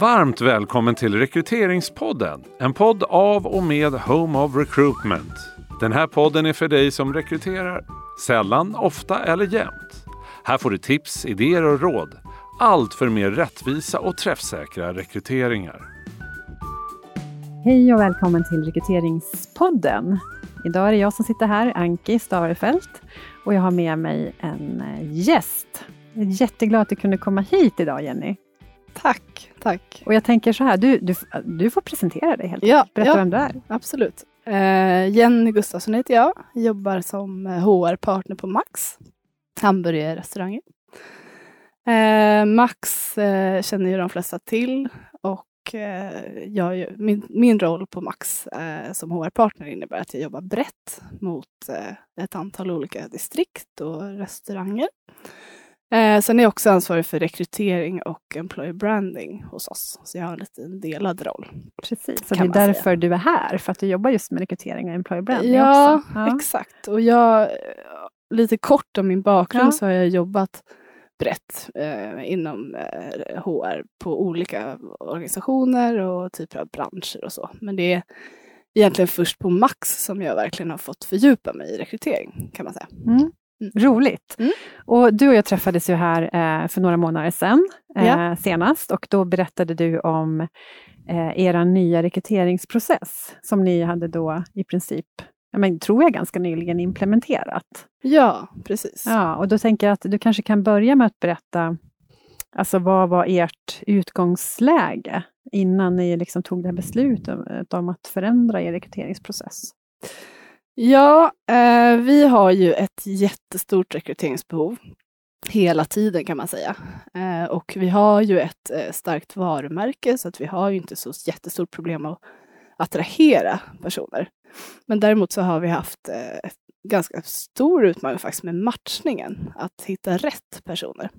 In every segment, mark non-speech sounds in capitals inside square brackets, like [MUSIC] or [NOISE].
Varmt välkommen till Rekryteringspodden. En podd av och med Home of Recruitment. Den här podden är för dig som rekryterar sällan, ofta eller jämt. Här får du tips, idéer och råd. Allt för mer rättvisa och träffsäkra rekryteringar. Hej och välkommen till Rekryteringspodden. Idag är det jag som sitter här, Anki Starefelt, och jag har med mig en eh, gäst. Jag är jätteglad att du kunde komma hit idag, Jenny. Tack, tack. Och jag tänker så här, du, du, du får presentera dig helt Ja. Berätta ja. vem du är. Absolut. Eh, Jenny Gustafsson heter jag. Jobbar som eh, HR-partner på Max. Hamburgerrestauranger. Eh, Max eh, känner ju de flesta till och eh, jag, min, min roll på Max eh, som HR-partner innebär att jag jobbar brett mot eh, ett antal olika distrikt och restauranger. Eh, sen är jag också ansvarig för rekrytering och employer branding hos oss. Så jag har en liten delad roll. Precis, så det är man säga. därför du är här, för att du jobbar just med rekrytering och employer branding Ja, också. Ja, exakt. Och jag, lite kort om min bakgrund Ja. så har jag jobbat brett eh, inom eh, HR på olika organisationer och typer av branscher och så. Men det är egentligen först på Max som jag verkligen har fått fördjupa mig i rekrytering kan man säga. Mm. Roligt. Mm. Och du och jag träffades ju här eh, för några månader sedan eh, Ja. senast och då berättade du om eh, er nya rekryteringsprocess som ni hade då i princip, ja, men, tror jag, ganska nyligen implementerat. Ja, precis. Ja, och då tänker jag att du kanske kan börja med att berätta, alltså vad var ert utgångsläge innan ni liksom tog det här beslutet om att förändra er rekryteringsprocess? Ja, eh, vi har ju ett jättestort rekryteringsbehov hela tiden kan man säga. Eh, och vi har ju ett eh, starkt varumärke så att vi har ju inte så jättestort problem att attrahera personer. Men däremot så har vi haft eh, ganska stor utmaning faktiskt med matchningen, att hitta rätt personer.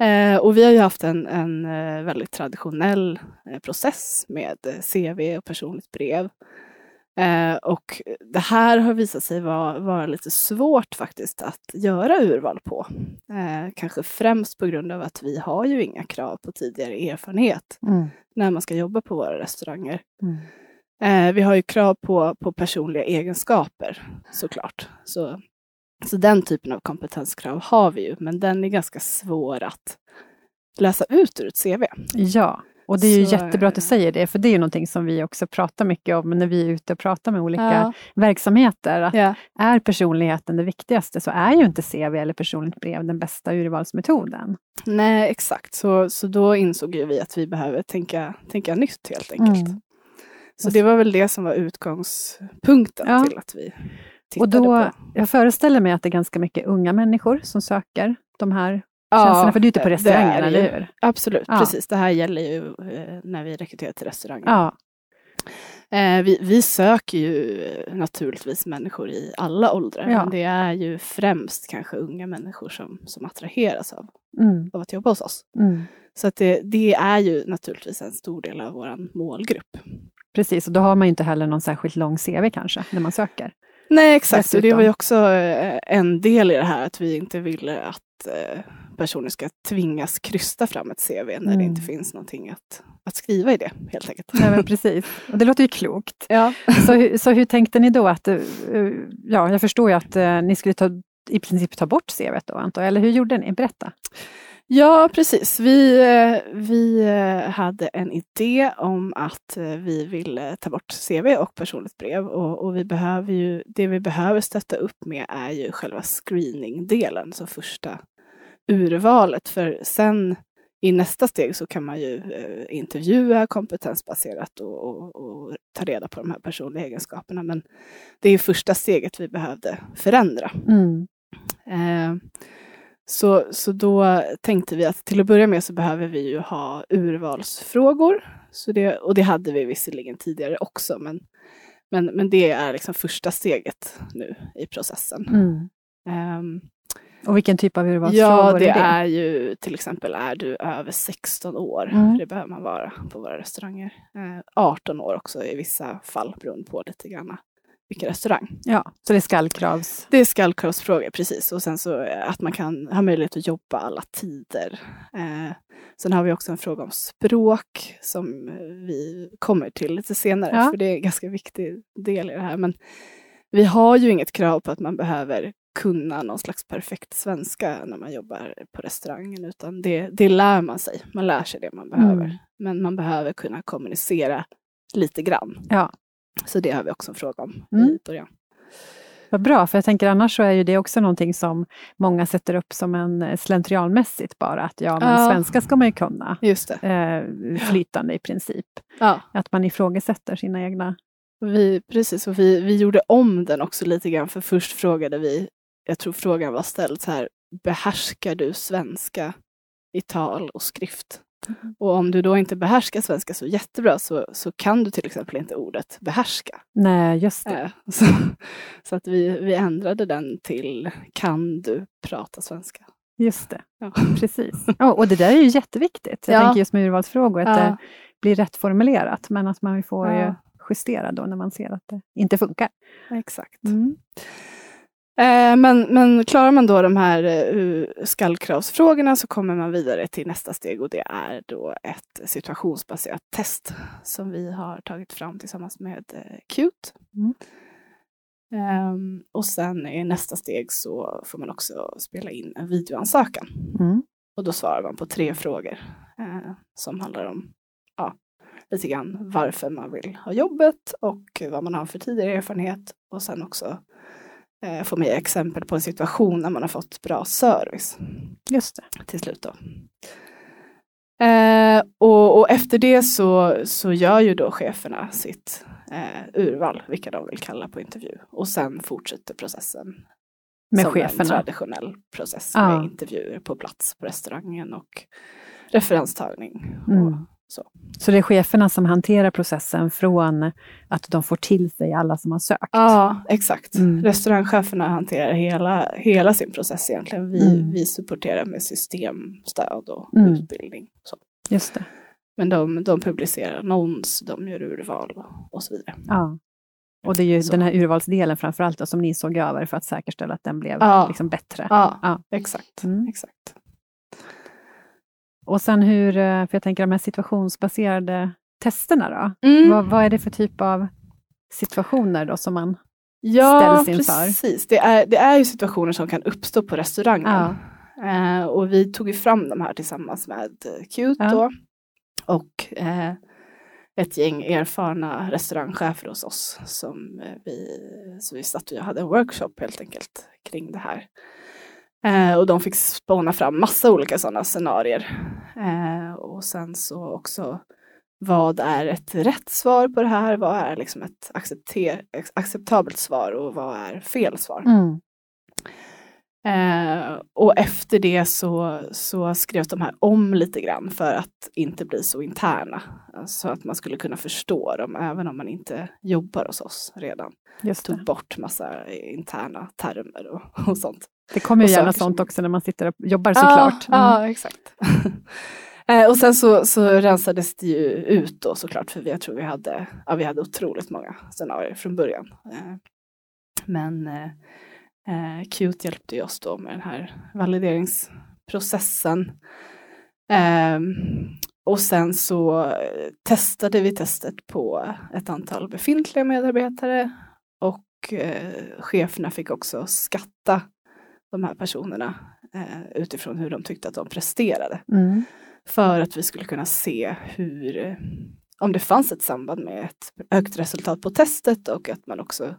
Eh, och vi har ju haft en, en eh, väldigt traditionell eh, process med eh, CV och personligt brev. Eh, och det här har visat sig vara, vara lite svårt faktiskt att göra urval på. Eh, kanske främst på grund av att vi har ju inga krav på tidigare erfarenhet när man ska jobba på våra restauranger. Mm. Eh, vi har ju krav på, på personliga egenskaper såklart. Så, så den typen av kompetenskrav har vi ju, men den är ganska svår att läsa ut ur ett CV. Ja, och det är ju Så, jättebra att du eh, säger det, för det är ju någonting som vi också pratar mycket om när vi är ute och pratar med olika Ja. verksamheter. Att Ja. Är personligheten det viktigaste så är ju inte CV eller personligt brev den bästa urvalsmetoden. Nej, exakt. Så, så då insåg ju vi att vi behöver tänka, tänka nytt helt enkelt. Mm. Så det var väl det som var utgångspunkten Ja. till att vi Och tittade då, på. jag föreställer mig att det är ganska mycket unga människor som söker de här tjänsterna, för du är ute på det restauranger, är det eller hur? Absolut, Ja. precis. Det här gäller ju eh, när vi rekryterar till restauranger. Ja, Eh, vi, vi söker ju naturligtvis människor i alla åldrar, Ja. men det är ju främst kanske unga människor som, som attraheras av, mm, av att jobba hos oss. mm. Så att det, det är ju naturligtvis en stor del av vår målgrupp. precis. Och då har man ju inte heller någon särskilt lång CV kanske, när man söker. Nej, exakt. Och det var ju också eh, en del i det här att vi inte ville att personer ska tvingas krysta fram ett CV när det Mm. inte finns någonting att, att skriva i det, helt enkelt. Nej, men precis. Och det låter ju klokt. [LAUGHS] Ja. Så, så hur tänkte ni då att, eh, ja, jag förstår ju att eh, ni skulle ta, i princip ta bort CVt då, antar. Eller hur gjorde ni? Berätta. Ja, precis. Vi, eh, vi hade en idé om att vi ville ta bort CV och personligt brev. Och, och vi behöver ju, det vi behöver stötta upp med är ju själva screeningdelen, så första urvalet. För sen i nästa steg så kan man ju eh, intervjua kompetensbaserat och, och, och ta reda på de här personliga egenskaperna. Men det är första steget vi behövde förändra. Mm. Eh, så, så då tänkte vi att till att börja med så behöver vi ju ha urvalsfrågor. Så det, och det hade vi visserligen tidigare också, men, men, men det är liksom första steget nu i processen. Mm. Ehm, Och vilken typ av urvalsfrågor ja, det är det? är ju till exempel, är du över 16 år? Mm. Det behöver man vara på våra restauranger. Eh, 18 år också i vissa fall, beroende på lite grann vilken restaurang. Ja, så det är skallkravs... Det är skallkravsfrågor, precis. Och sen så eh, att man kan ha möjlighet att jobba alla tider. Eh, sen har vi också en fråga om språk som vi kommer till lite senare, Ja. för det är en ganska viktig del i det här. Men vi har ju inget krav på att man behöver kunna någon slags perfekt svenska när man jobbar på restaurangen, utan det, det lär man sig. Man lär sig det man behöver. Mm. Men man behöver kunna kommunicera lite grann. Ja, Så det har vi också en fråga om Mm. i början. vad bra, för jag tänker annars så är ju det också någonting som många sätter upp som en eh, slentrianmässigt bara, att ja, men Ja. svenska ska man ju kunna. Just det. Eh, flytande i princip. Ja. Att man ifrågasätter sina egna... Vi, precis, och vi, vi gjorde om den också lite grann, för först frågade vi, jag tror frågan var ställd så här, behärskar du svenska i tal och skrift? Mm. Och om du då inte behärskar svenska så jättebra så, så kan du till exempel inte ordet behärska. Nej, just det. Eh, [LAUGHS] så så att vi, vi ändrade den till kan du prata svenska? Just det. Ja. Precis. Ja, och det där är ju jätteviktigt. Jag Ja. tänker just med urvalsfrågor, att Ja. det blir rätt formulerat, men att man får Ja. justera då när man ser att det inte funkar. Exakt. Mm. Eh, men, men klarar man då de här eh, skallkravsfrågorna så kommer man vidare till nästa steg och det är då ett situationsbaserat test som vi har tagit fram tillsammans med eh, Qt. Mm. Ehm, och sen i nästa steg så får man också spela in en videoansökan. Mm. Och då svarar man på tre frågor eh, som handlar om ja, lite grann varför man vill ha jobbet och vad man har för tidigare erfarenhet och sen också eh, få med exempel på en situation när man har fått bra service Just det. till slut. Då. Eh, och, och efter det så, så gör ju då cheferna sitt eh, urval, vilka de vill kalla på intervju. Och sen fortsätter processen Med som en cheferna. traditionell process Ja. med intervjuer på plats på restaurangen och referenstagning. Mm. Och, Så det är cheferna som hanterar processen från att de får till sig alla som har sökt? ja, exakt. Mm. Restaurangcheferna hanterar hela, hela sin process egentligen. Vi, Mm. vi supporterar med systemstöd och Mm. utbildning. Så. Just det. Men de, de publicerar annons, de gör urval och, så vidare. Ja. Och det är ju Så. den här urvalsdelen framför allt då, som ni såg över för att säkerställa att den blev Ja. liksom bättre. Ja, Ja. exakt. Mm. exakt. Och sen hur, eh, för jag tänker de här situationsbaserade testerna då? Mm. Vad, vad är det för typ av situationer då som man... Ja, ställs inför. precis. Det är, det är ju situationer som kan uppstå på restaurangen. Ja. Eh, och vi tog ju fram de här tillsammans med Qt Ja. då. Och eh, ett gäng erfarna restaurangchefer hos oss som eh, vi, så vi satt och hade en workshop helt enkelt kring det här. Eh, och de fick spåna fram massa olika sådana scenarier. Eh, och sen så också vad är ett rätt svar på det här? Vad är liksom ett acceptabelt svar och vad är fel svar? Mm. Eh, och efter det så, så skrevs de här om lite grann för att inte bli så interna. Så att man skulle kunna förstå dem även om man inte jobbar hos oss redan. Just det. Tog bort massa interna termer och, och sånt. Det kommer ju och gärna sånt också när man sitter och jobbar såklart. Mm. Ja, ja exakt. [LAUGHS] eh, och sen så, så rensades det ju ut då såklart för jag tror vi hade, ja, vi hade otroligt många scenarier från början. Eh, men eh, eh, Qt hjälpte ju oss då med den här valideringsprocessen. Ehm, och sen så eh, testade vi testet på ett antal befintliga medarbetare och eh, cheferna fick också skatta de här personerna eh, utifrån hur de tyckte att de presterade. Mm. För att vi skulle kunna se hur, om det fanns ett samband med ett högt resultat på testet och att man också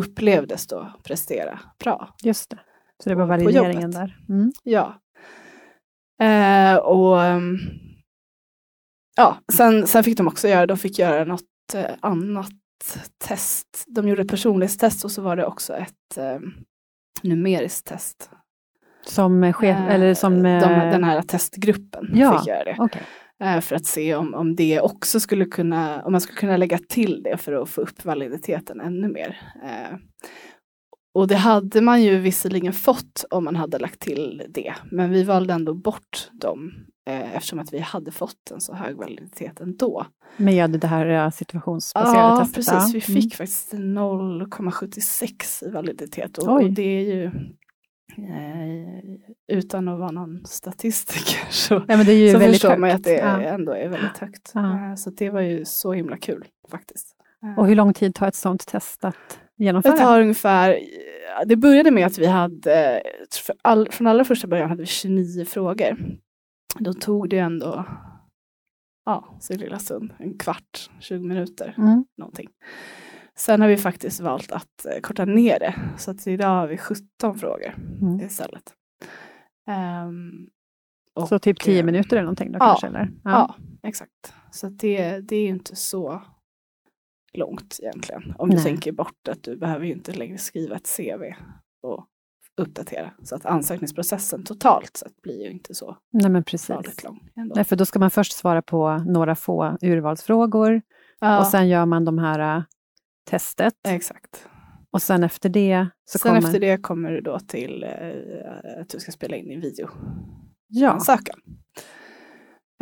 upplevdes då prestera bra. Just det. Så det var valideringen där. Mm. Ja. Eh, och ehm, ja, sen, sen fick de också göra, de fick göra något eh, annat test. De gjorde ett personlighetstest och så var det också ett eh, numeriskt test. Som chef, Eh, eller som... de, eh, den här testgruppen ja. fick göra det. Okej. Eh, för att se om, om det också skulle kunna, om man skulle kunna lägga till det för att få upp validiteten ännu mer. Eh, och det hade man ju visserligen fått om man hade lagt till det, men vi valde ändå bort eh, eftersom att vi hade fått en så hög validitet ändå. Med det här eh, situationsbaserade Ja, testet? precis. ja. Vi fick faktiskt 0,76 i validitet och, och det är ju eh, utan att vara någon statistiker [LAUGHS] så, Mm. Ja, men det är ju så väldigt förstår högt. man ju att det Ja. ändå är väldigt högt. Ja. Eh, Så det var ju så himla kul faktiskt. Eh, Och hur lång tid tar ett sådant test att genomföra? Det tar ungefär, det började med att vi hade, all, från allra första början hade vi 29 frågor. Då tog det ändå, ja, så lilla stund, en kvart, 20 minuter Mm. någonting. Sen har vi faktiskt valt att eh, korta ner det, så att idag har vi 17 frågor Mm. istället. Ehm, och, Så typ tio eh, minuter eller någonting då ja, kanske? Eller? Ja, exakt. Så det, det är ju inte så långt egentligen. Om du Nej. tänker bort att du behöver ju inte längre skriva ett CV och uppdatera. Så att ansökningsprocessen totalt sett blir ju inte så Nej men precis. lång. Ändå. Nej, för då ska man först svara på några få urvalsfrågor Ja, och sen gör man de här äh, testet exakt. och sen efter det så Sen kommer... efter det kommer du då till eh, att du ska spela in din video. Ja, ansökan.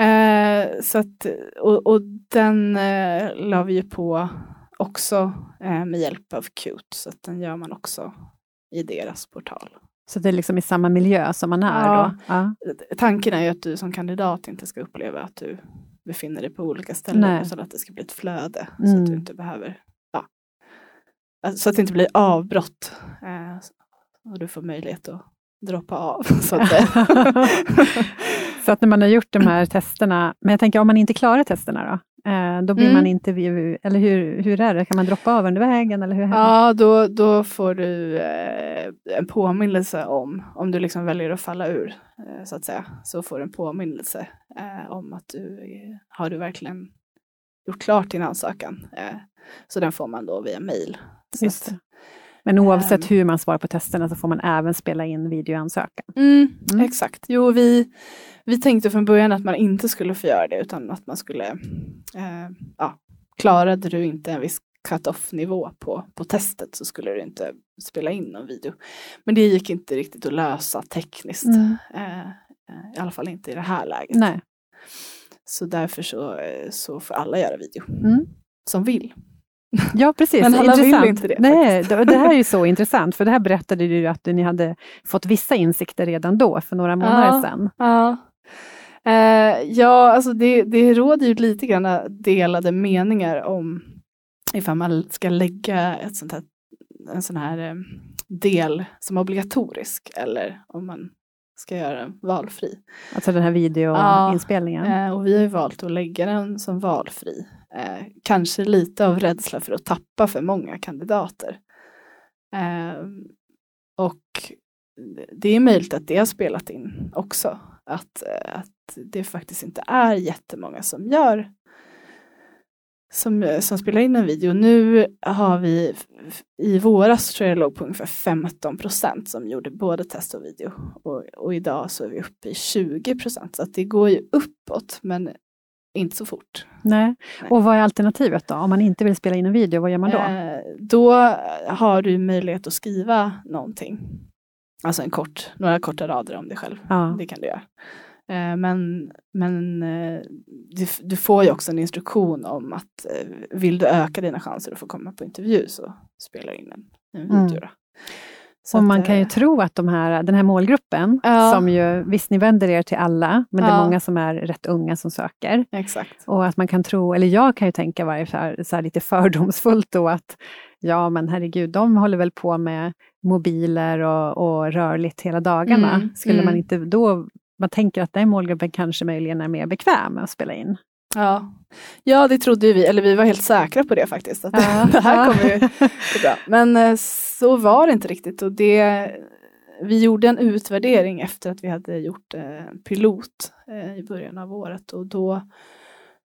Eh, så att, och, och den eh, la vi ju på också eh, med hjälp av Qt, så att den gör man också i deras portal. så det är liksom i samma miljö som man är Ja. då? Ja. Tanken är ju att du som kandidat inte ska uppleva att du befinner dig på olika ställen, utan att det ska bli ett flöde, så Mm. att du inte behöver, ja, Alltså, så att det inte blir avbrott eh, och du får möjlighet att droppa av. [LAUGHS] Så att [LAUGHS] så att när man har gjort de här testerna, men jag tänker om man inte klarar testerna då? Eh, då blir Mm. man intervju, eller hur, hur är det? Kan man droppa av under vägen? Eller hur? Ja, då, då får du eh, en påminnelse om, om du liksom väljer att falla ur, eh, så att säga, så får du en påminnelse om att du har du verkligen gjort klart din ansökan. Så den får man då via mail. Så Just att- det. Men oavsett Ehm. hur man svarar på testerna så får man även spela in videoansökan. Mm, Mm. Exakt. Jo, vi, vi tänkte från början att man inte skulle få göra det utan att man skulle, eh, ja, klarade du inte en viss cut-off nivå på, på testet så skulle du inte spela in någon video. Men det gick inte riktigt att lösa tekniskt, Mm. eh, eh, i alla fall inte i det här läget. Nej. Så därför så, eh, så får alla göra video Mm. som vill. Ja, precis. Men alla vill intressant. inte det, Nej, det, det här är ju så [LAUGHS] intressant, för det här berättade du att ni hade fått vissa insikter redan då, för några månader Ja. sedan. Ja, eh, ja alltså det, det råder ju lite grann delade meningar om ifall man ska lägga ett sånt här, en sån här eh, del som obligatorisk eller om man ska göra den valfri. Alltså den här videoinspelningen. Eh, och vi har ju valt att lägga den som valfri. Eh, kanske lite av rädsla för att tappa för många kandidater. Eh, och det är möjligt att det har spelat in också. Att, eh, att det faktiskt inte är jättemånga som gör som, eh, som spelar in en video. Nu har vi i våras tror jag det låg på ungefär 15 procent som gjorde både test och video. Och, och idag så är vi uppe i 20 procent. Så att det går ju uppåt men inte så fort. Nej. Nej. Och vad är alternativet då? Om man inte vill spela in en video, vad gör man då? Eh, då har du möjlighet att skriva någonting. Alltså en kort, några korta rader om dig själv. Ja. Det kan du göra. Eh, men men eh, du, du får ju också en instruktion om att eh, vill du öka dina chanser att få komma på intervju så spelar in en, en Mm. video. Då. Så Och man kan ju tro att de här, den här målgruppen, Ja. som ju, visst ni vänder er till alla, men det är Ja. många som är rätt unga som söker. Exakt. Och att man kan tro, eller jag kan ju tänka varje så här, så här lite fördomsfullt då att ja men herregud, de håller väl på med mobiler och, och rörligt hela dagarna. Mm, Skulle man mm. inte då, man tänker att den målgruppen kanske möjligen är mer bekväm med att spela in. Ja. ja, det trodde vi, eller vi var helt säkra på det faktiskt. Att Ja. [LAUGHS] det här kommer ju bra. Men eh, så var det inte riktigt. Och det, vi gjorde en utvärdering efter att vi hade gjort eh, pilot eh, i början av året. Och då,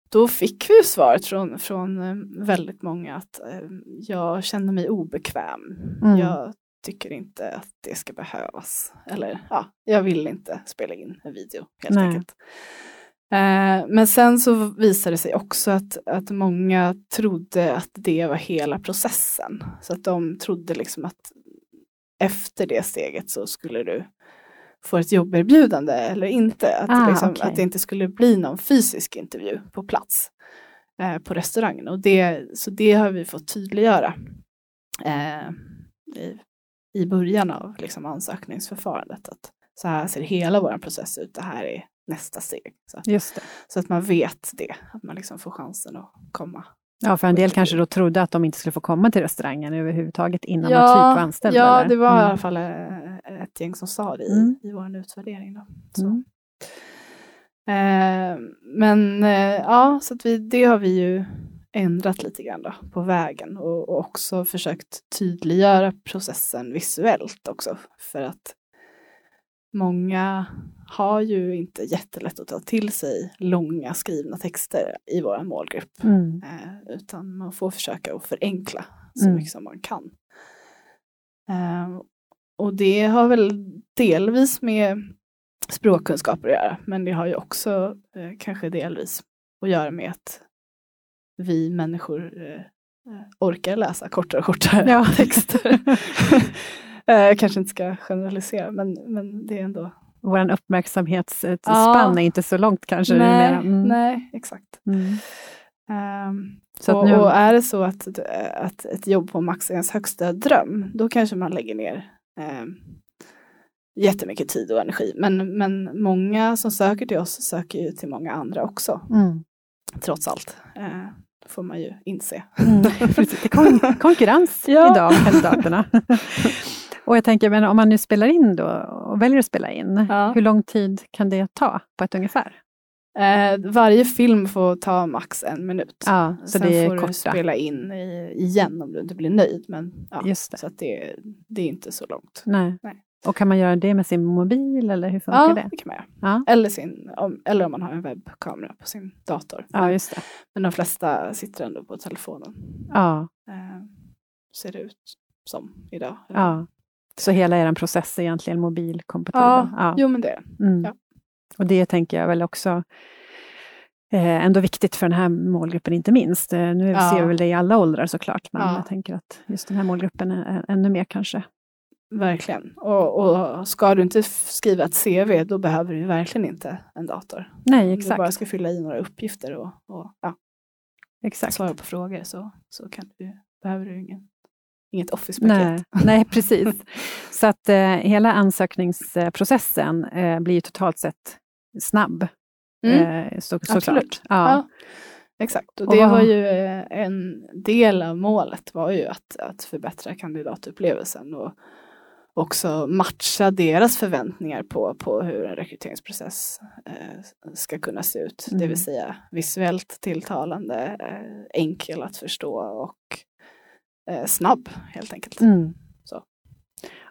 då fick vi svaret från, från eh, väldigt många att jag känner mig obekväm. Mm. Jag tycker inte att det ska behövas. Eller ja, jag vill inte spela in en video helt Nej. enkelt. Eh, men sen så visade det sig också att, att många trodde att det var hela processen. Så att de trodde liksom att efter det steget så skulle du få ett jobberbjudande eller inte. Att, Ah, liksom, okej. att det inte skulle bli någon fysisk intervju på plats eh, på restaurangen. Och det, så det har vi fått tydliggöra eh, i, i början av liksom, ansökningsförfarandet. Att så här ser hela vår process ut, det här är nästa steg. Så, Just det. så att man vet det, att man liksom får chansen att komma. Ja, för en del kanske då trodde att de inte skulle få komma till restaurangen överhuvudtaget innan man typ var anställd. ja eller? det var i Mm. alla fall eh, ett gäng som sa det i, Mm. i vår utvärdering. Då. Så. Mm. Eh, men eh, ja, så att vi, det har vi ju ändrat lite grann då, på vägen och, och också försökt tydliggöra processen visuellt också. För att många har ju inte jättelätt att ta till sig långa skrivna texter i vår målgrupp. Mm. Eh, utan man får försöka att förenkla så Mm. mycket som man kan. Eh, och det har väl delvis med språkkunskaper att göra, men det har ju också eh, kanske delvis att göra med att vi människor eh, eh, orkar läsa kortare och kortare Ja. [LAUGHS] texter. [LAUGHS] eh, jag kanske inte ska generalisera, men, men det är ändå... Vår uppmärksamhetsspann Ja. är inte så långt kanske nej. Mm. nej, exakt. Mm. Så och, nu, och är det så att, att ett jobb på Max är ens högsta dröm, då kanske man lägger ner eh, jättemycket tid och energi. Men, men många som söker till oss söker ju till många andra också, mm. trots allt. Eh, får man ju inse. Mm. [LAUGHS] Konkurrens Ja. idag, kandidaterna. [LAUGHS] och jag tänker, men om man nu spelar in då och väljer att spela in, Ja. hur lång tid kan det ta på ett ungefär? Eh, varje film får ta max en minut. Ja, så Sen det är får du korta. spela in i, igen om du inte blir nöjd. Men, ja, Just det. Så att det, det är inte så långt. Nej. Nej. Och kan man göra det med sin mobil eller hur funkar Ja, det? det kan man göra. Ja. Eller, sin, om, eller om man har en webbkamera på sin dator. Ja, just det. Men de flesta sitter ändå på telefonen. Ja, Eh, ser det ut som idag. ja. Så hela er process är egentligen mobilkompatibel? Ja, Ja. jo men det är. Mm. ja. Och det tänker jag väl också eh, ändå viktigt för den här målgruppen, inte minst. Eh, nu Ja. ser vi väl det i alla åldrar såklart, men Ja. jag tänker att just den här målgruppen är ännu mer kanske. Verkligen. Och, och ska du inte skriva ett CV då behöver du verkligen inte en dator. Nej, Om du exakt. bara ska fylla i några uppgifter och, och ja, exakt. svara på frågor så, så kan du, behöver du ingen, inget Office-paket. Nej, nej, precis. [LAUGHS] Så att eh, hela ansökningsprocessen eh, blir totalt sett snabb. Mm. Eh, så, Absolut. Ja. Ja. Exakt, och Och det vad- var ju eh, en del av målet var ju att, att förbättra kandidatupplevelsen och också matcha deras förväntningar på, på hur en rekryteringsprocess eh, ska kunna se ut. Det Mm. vill säga visuellt tilltalande, eh, enkel att förstå och eh, snabb helt enkelt. Mm. Så.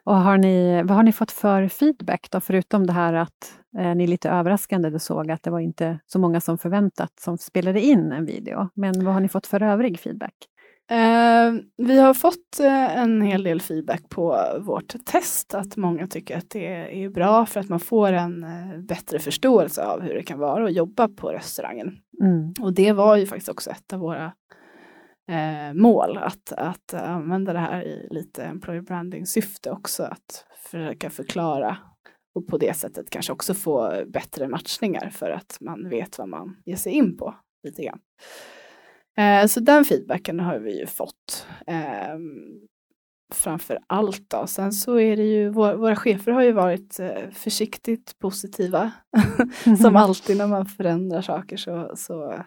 Och har ni, vad har ni fått för feedback då, förutom det här att eh, ni lite överraskande då såg att det var inte så många som förväntat som spelade in en video. Men vad har ni fått för övrig feedback? Eh, vi har fått eh, en hel del feedback på vårt test, att många tycker att det är bra för att man får en eh, bättre förståelse av hur det kan vara att jobba på restaurangen. Mm. Och det var ju faktiskt också ett av våra eh, mål, att, att använda det här i lite employer branding syfte också, att försöka förklara och på det sättet kanske också få bättre matchningar för att man vet vad man ger sig in på lite grann. Eh, så den feedbacken har vi ju fått. Eh, framför allt då. Sen så är det ju, vår, våra chefer har ju varit eh, försiktigt positiva. [LAUGHS] Som alltid när man förändrar saker så, så,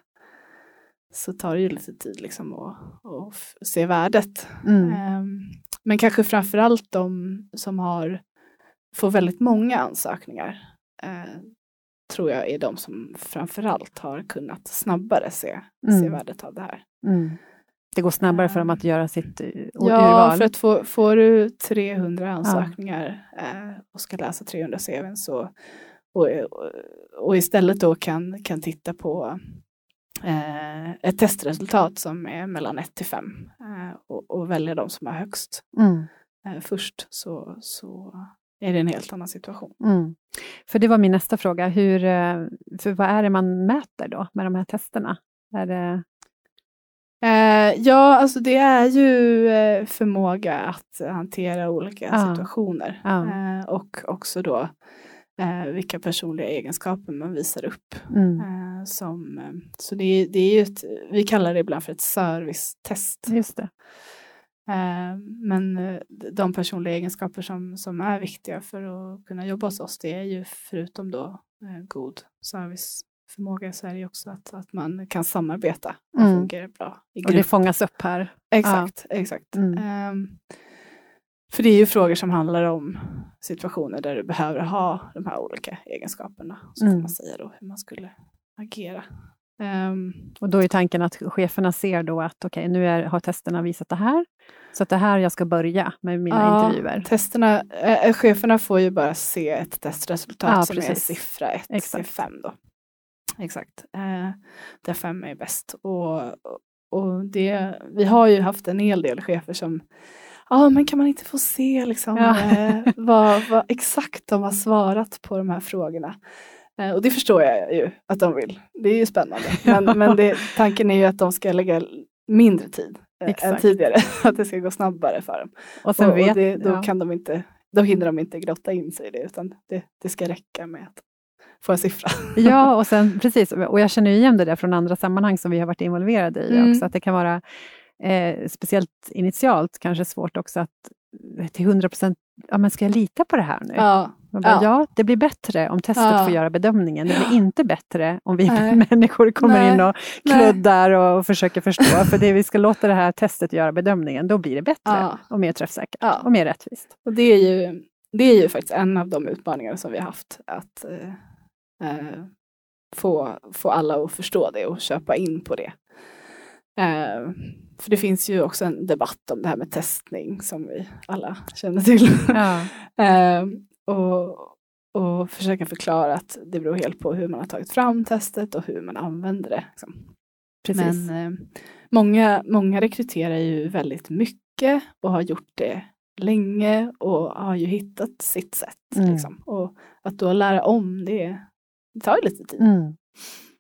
så tar det ju lite tid liksom att, att se värdet. Mm. Ehm, Men kanske framför allt de som har, får väldigt många ansökningar eh, tror jag är de som framför allt har kunnat snabbare se, se Mm. värdet av det här. Mm. Det går snabbare för dem att göra sitt eh, ur- Ja, urval. för att få, får du 300 ansökningar eh, och ska läsa 300 CVn så och, och, och istället då kan, kan titta på eh, ett testresultat som är mellan 1 till 5 eh, och, och välja de som är högst Mm. eh, först så, så är det en helt annan situation. Mm. För det var min nästa fråga. Hur, eh, för vad är det man mäter då med de här testerna? Är det, Eh, ja, alltså det är ju eh, förmåga att hantera olika Ja. situationer. Ja. Eh, och också då eh, vilka personliga egenskaper man visar upp. Mm. Eh, som, eh, så det, är- det är ett, vi kallar det ibland för ett servicetest. Just det. Eh, men eh, de personliga egenskaper som, som är viktiga för att kunna jobba hos oss, det är ju förutom då god serviceförmåga så är det ju också att, att man kan samarbeta och Mm. fungera bra i Och det grupp. fångas upp här. Exakt, exakt. Mm. För det är ju frågor som handlar om situationer där du behöver ha de här olika egenskaperna. Så Mm. får man säga då hur man skulle agera. Ehm, Och då är tanken att cheferna ser då att okej, nu är, har testerna visat det här. Så att det här jag ska börja med mina Ja, intervjuer. Testerna, äh, cheferna får ju bara se ett testresultat Ja, som är precis. siffra 1 till Exakt. 5 då. Exakt. Eh, där 5 är bäst. Och, och det, vi har ju haft en hel del chefer som Ja, men kan man inte få se liksom, Ja. eh, [LAUGHS] vad, vad exakt de har svarat på de här frågorna? Eh, och det förstår jag ju att de vill. Det är ju spännande. [LAUGHS] Men, Ja. men det, tanken är ju att de ska lägga mindre tid eh, än Exakt. tidigare. [LAUGHS] Att det ska gå snabbare för dem. Och och, vet, och det, då, ja. kan de inte, då hinner de inte grotta in sig i det utan det, det ska räcka med att få en siffra. Ja, och sen precis. Och jag känner igen det där från andra sammanhang som vi har varit involverade i Mm. också. Att det kan vara eh, speciellt initialt kanske svårt också att eh, till 100 procent, ja men ska jag lita på det här nu? Ja, bara, Ja. ja. det blir bättre om testet Ja. får göra bedömningen. Det blir inte bättre om vi Nej. [LAUGHS] människor kommer Nej. in och kluddar och försöker förstå. För det vi ska låta det här testet göra bedömningen, då blir det bättre Ja. och mer träffsäkert och mer rättvist. och det är, ju, det är ju faktiskt en av de utmaningar som vi har haft. Att eh, eh, få, få alla att förstå det och köpa in på det. Eh, för det finns ju också en debatt om det här med testning som vi alla känner till. Ja. [LAUGHS] Eh, och, och försöka förklara att det beror helt på hur man har tagit fram testet och hur man använder det. Liksom. Precis. Men eh, många, många rekryterar ju väldigt mycket och har gjort det länge och har ju hittat sitt sätt. Mm. Liksom. Och att då lära om det, det tar ju lite tid. Mm.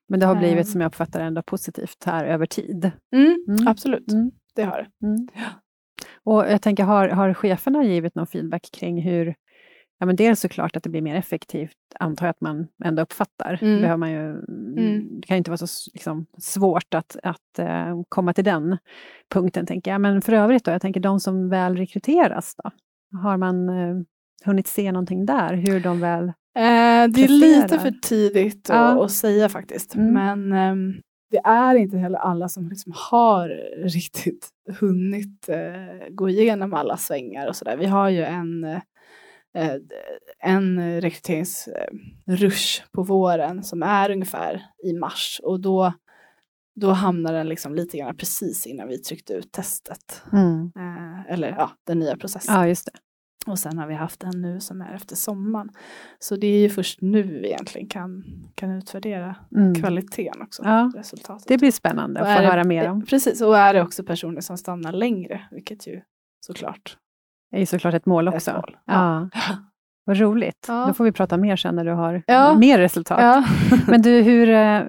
Men det har blivit, Eh. som jag uppfattar ändå positivt här över tid. Mm, Mm. Absolut, Mm. det har det. Mm. Och jag tänker, har, har cheferna givit någon feedback kring hur, ja men dels såklart att det blir mer effektivt, antar jag att man ändå uppfattar. Mm. Behöver man ju, Mm. det kan ju inte vara så liksom, svårt att, att eh, komma till den punkten, tänker jag. Men för övrigt då, jag tänker de som väl rekryteras då? Har man eh, hunnit se någonting där, hur de väl... Eh, det är lite för tidigt att, Ja. att säga faktiskt. Mm. Men ehm, det är inte heller alla som liksom har riktigt hunnit eh, gå igenom alla svängar och sådär. Vi har ju en, eh, eh, en rekryteringsrush på våren som är ungefär i mars och då, då hamnar den liksom lite grann precis innan vi tryckte ut testet. Eh, eller ja, den nya processen. Ja, just det. Och sen har vi haft en nu som är efter sommaren. Så det är ju först nu vi egentligen kan, kan utvärdera Mm. kvaliteten också. Ja, resultatet. Det blir spännande att få det- höra mer om. Precis, och är det också personer som stannar längre, vilket ju såklart Det är ju såklart ett mål också. ett mål. Ja. Vad roligt. Ja. Då får vi prata mer sen när du har Ja. mer resultat. Ja. Men du, hur, eh,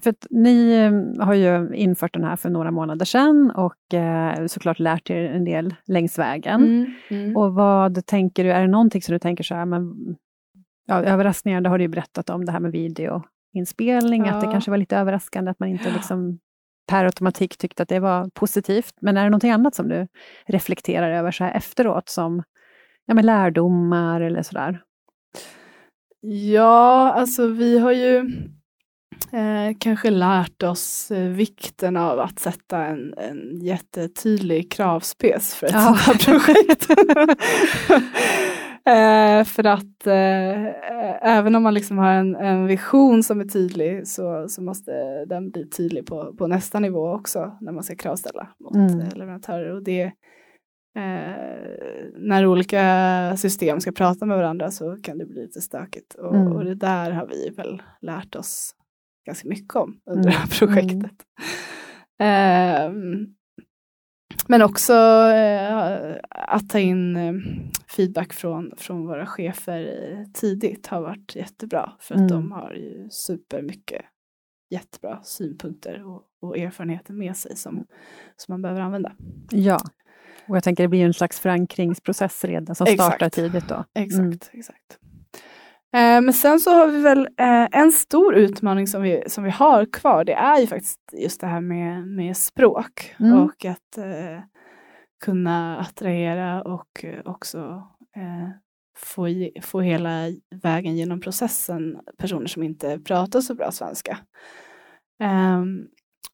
för ni eh, har ju infört den här för några månader sedan och eh, såklart lärt er en del längs vägen. Mm, mm. Och vad tänker du, är det någonting som du tänker så här, men, ja, överraskningar, det har du ju berättat om det här med videoinspelning, att det Ja. kanske var lite överraskande att man inte liksom per automatik tyckte att det var positivt. Men är det någonting annat som du reflekterar över så här efteråt som ja, men lärdomar eller sådär? Ja, alltså vi har ju eh, kanske lärt oss eh, vikten av att sätta en, en jättetydlig kravspec för ett Ja. sånt här projekt. [LAUGHS] eh, för att eh, även om man liksom har en, en vision som är tydlig så, så måste den bli tydlig på, på nästa nivå också när man ska kravställa mot Mm. eh, leverantörer. Och det, eh, när olika system ska prata med varandra så kan det bli lite stökigt. Och, Mm. och det där har vi väl lärt oss ganska mycket om under Mm. det här projektet. Ehm, men också eh, att ta in eh, feedback från, från våra chefer tidigt har varit jättebra för att Mm. de har ju supermycket jättebra synpunkter och, och erfarenheter med sig som, som man behöver använda. Ja, och jag tänker det blir en slags förankringsprocess redan som Exakt. startar tidigt då. Exakt, Mm. exakt. Eh, men sen så har vi väl eh, en stor utmaning som vi, som vi har kvar, det är ju faktiskt just det här med, med språk Mm. och att eh, kunna attrahera och också få, ge- få hela vägen genom processen personer som inte pratar så bra svenska. Ehm,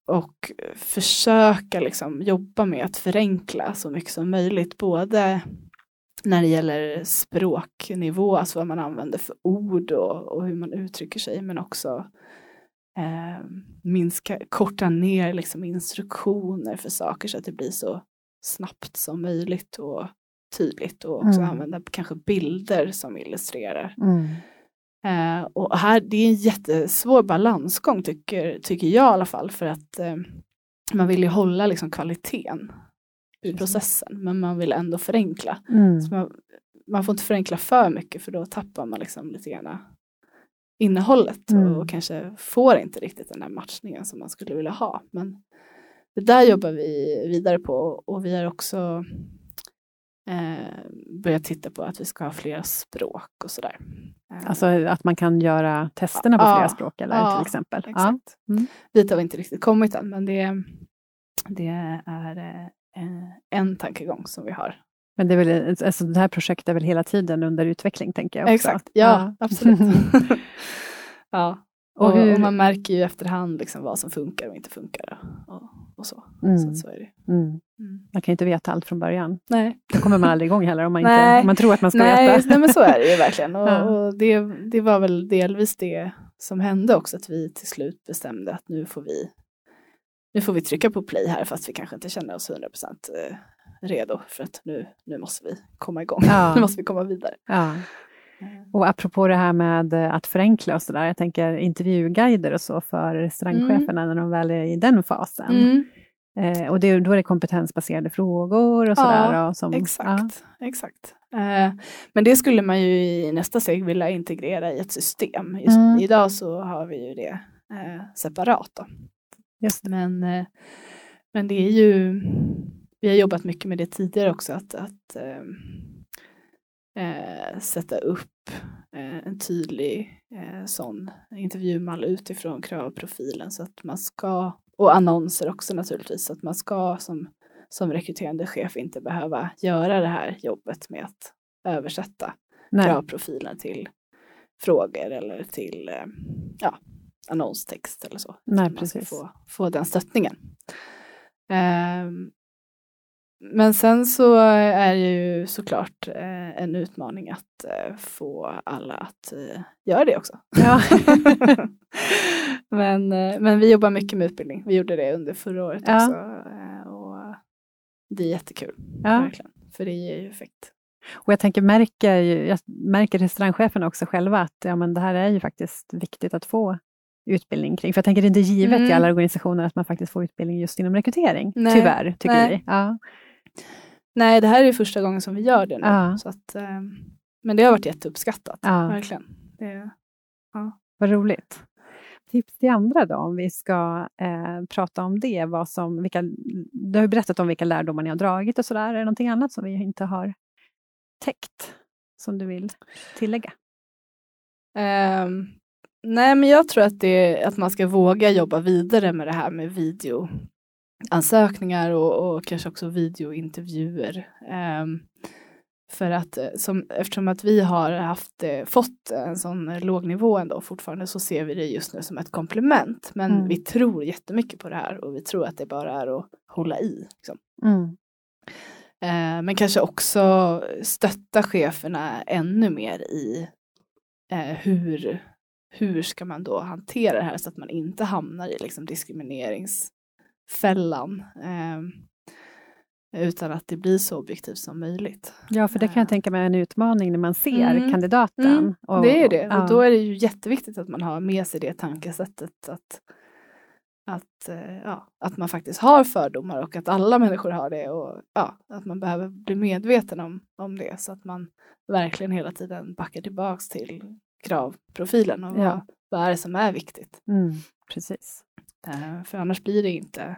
och försöka liksom jobba med att förenkla så mycket som möjligt, både när det gäller språknivå, alltså vad man använder för ord och, och hur man uttrycker sig, men också eh, minska, korta ner liksom instruktioner för saker så att det blir så snabbt som möjligt och tydligt och också Mm. använda kanske bilder som illustrerar. Mm. Eh, och här, det är en jättesvår balansgång tycker, tycker jag i alla fall för att eh, man vill ju hålla liksom kvaliteten i processen men man vill ändå förenkla. Mm. Man, man får inte förenkla för mycket för då tappar man liksom lite grann innehållet Mm. och kanske får inte riktigt den där matchningen som man skulle vilja ha. Men det där jobbar vi vidare på och vi har också eh, börjat titta på att vi ska ha flera språk och sådär. Eh, Alltså att man kan göra testerna på Ja, flera språk eller ja, till exempel. Ja. Exakt. Mm. Dit har vi inte riktigt kommit än men det, det är eh, en tankegång som vi har. Men det, är väl, alltså det här projektet är väl hela tiden under utveckling tänker jag också. Exakt, ja, [LAUGHS] absolut. [LAUGHS] ja. Och Och, hur- och man märker ju efterhand liksom vad som funkar och inte funkar. Och, och så. Mm. så, så är det. Mm. Mm. Man kan ju inte veta allt från början. Nej. Då kommer man aldrig igång heller om man, inte, om man tror att man ska Nej, veta. nej, men så är det ju verkligen. [LAUGHS] Och, Ja. och det, det var väl delvis det som hände också, att vi till slut bestämde att nu får vi, nu får vi trycka på play här fast vi kanske inte känner oss 100% eh, redo för att nu, nu måste vi komma igång. Ja. [LAUGHS] nu måste vi komma vidare. Ja. Och apropå det här med eh, att förenkla och sådär, jag tänker intervjuguider och så för restaurangcheferna när de väl är i den fasen. Mm, Eh, och det, då är det kompetensbaserade frågor och sådär. Ja, och som, exakt. exakt. Eh, men det skulle man ju i nästa steg vilja integrera i ett system. Just Mm. Idag så har vi ju det eh, separat. Då. Men, eh, men det är ju, vi har jobbat mycket med det tidigare också, att, att eh, sätta upp eh, en tydlig eh, sån intervjumall utifrån kravprofilen så att man ska, och annonser också naturligtvis, så att man ska som, som rekryterande chef inte behöva göra det här jobbet med att översätta Nej. kravprofilen till frågor eller till ja, annonstext eller så. Nej, precis. få, få den stöttningen. Ehm, men sen så är det ju såklart eh, en utmaning att eh, få alla att eh, göra det också. Ja. [LAUGHS] men, men vi jobbar mycket med utbildning. Vi gjorde det under förra året Ja. också. och det är jättekul, Ja. verkligen. För det ger ju effekt. Och jag tänker, märker, jag märker restaurangcheferna också själva att ja, men det här är ju faktiskt viktigt att få utbildning kring. För jag tänker det är inte givet i Mm. alla organisationer att man faktiskt får utbildning just inom rekrytering. Nej. Tyvärr, tycker Nej. vi. Ja. Nej, det här är första gången som vi gör det nu. Ja. Så att, eh, men det har varit jätteuppskattat, Ja. verkligen. Det, Vad roligt. Tips till andra då, om vi ska eh, prata om det. Vad som, vilka, du har ju berättat om vilka lärdomar ni har dragit och sådär. Är det någonting annat som vi inte har täckt, som du vill tillägga? Ehm, nej, men jag tror att, det, att man ska våga jobba vidare med det här med videoansökningar och, och kanske också videointervjuer. Ehm, för att eh, som, eftersom att vi har haft, eh, fått en sån eh, låg nivå ändå fortfarande så ser vi det just nu som ett komplement. Men Mm. vi tror jättemycket på det här och vi tror att det bara är att hålla i. Liksom. Mm. Eh, men kanske också stötta cheferna ännu mer i eh, hur, hur ska man då hantera det här så att man inte hamnar i liksom, diskrimineringsfällan. Eh, utan att det blir så objektivt som möjligt. Ja, för det kan jag tänka mig är en utmaning när man ser Mm. kandidaten. Mm, Och- det är det. ja. Och då är det ju jätteviktigt att man har med sig det tankesättet att, att, eh, ja, att man faktiskt har fördomar och att alla människor har det och ja, att man behöver bli medveten om, om det så att man verkligen hela tiden backar tillbaks till kravprofilen och Ja. vad, vad är det som är viktigt? Mm, precis. Eh, för annars blir det inte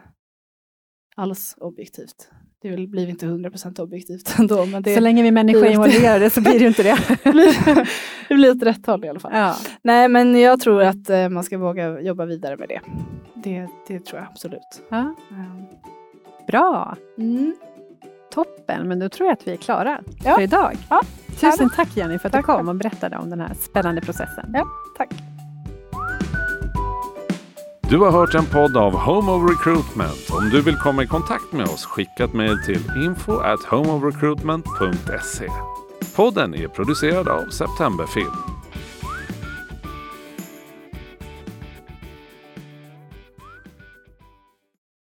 alls objektivt. Det blir inte 100% objektivt [LAUGHS] ändå. Men det, så länge vi människor är involverade så blir det inte det. [LAUGHS] det blir åt rätt håll i alla fall. Ja. Nej men jag tror att eh, man ska våga jobba vidare med det. Det, det tror jag absolut. Ja. Mm. Bra, Mm. toppen. Men då tror jag att vi är klara Ja. för idag. Ja, Tusen tack Jenny för att Tack du kom och berättade om den här spännande processen. Ja, tack. Du har hört en podd av Home of Recruitment. Om du vill komma i kontakt med oss, skicka ett mejl till info at homeofrecruitment.se. Podden är producerad av Septemberfilm.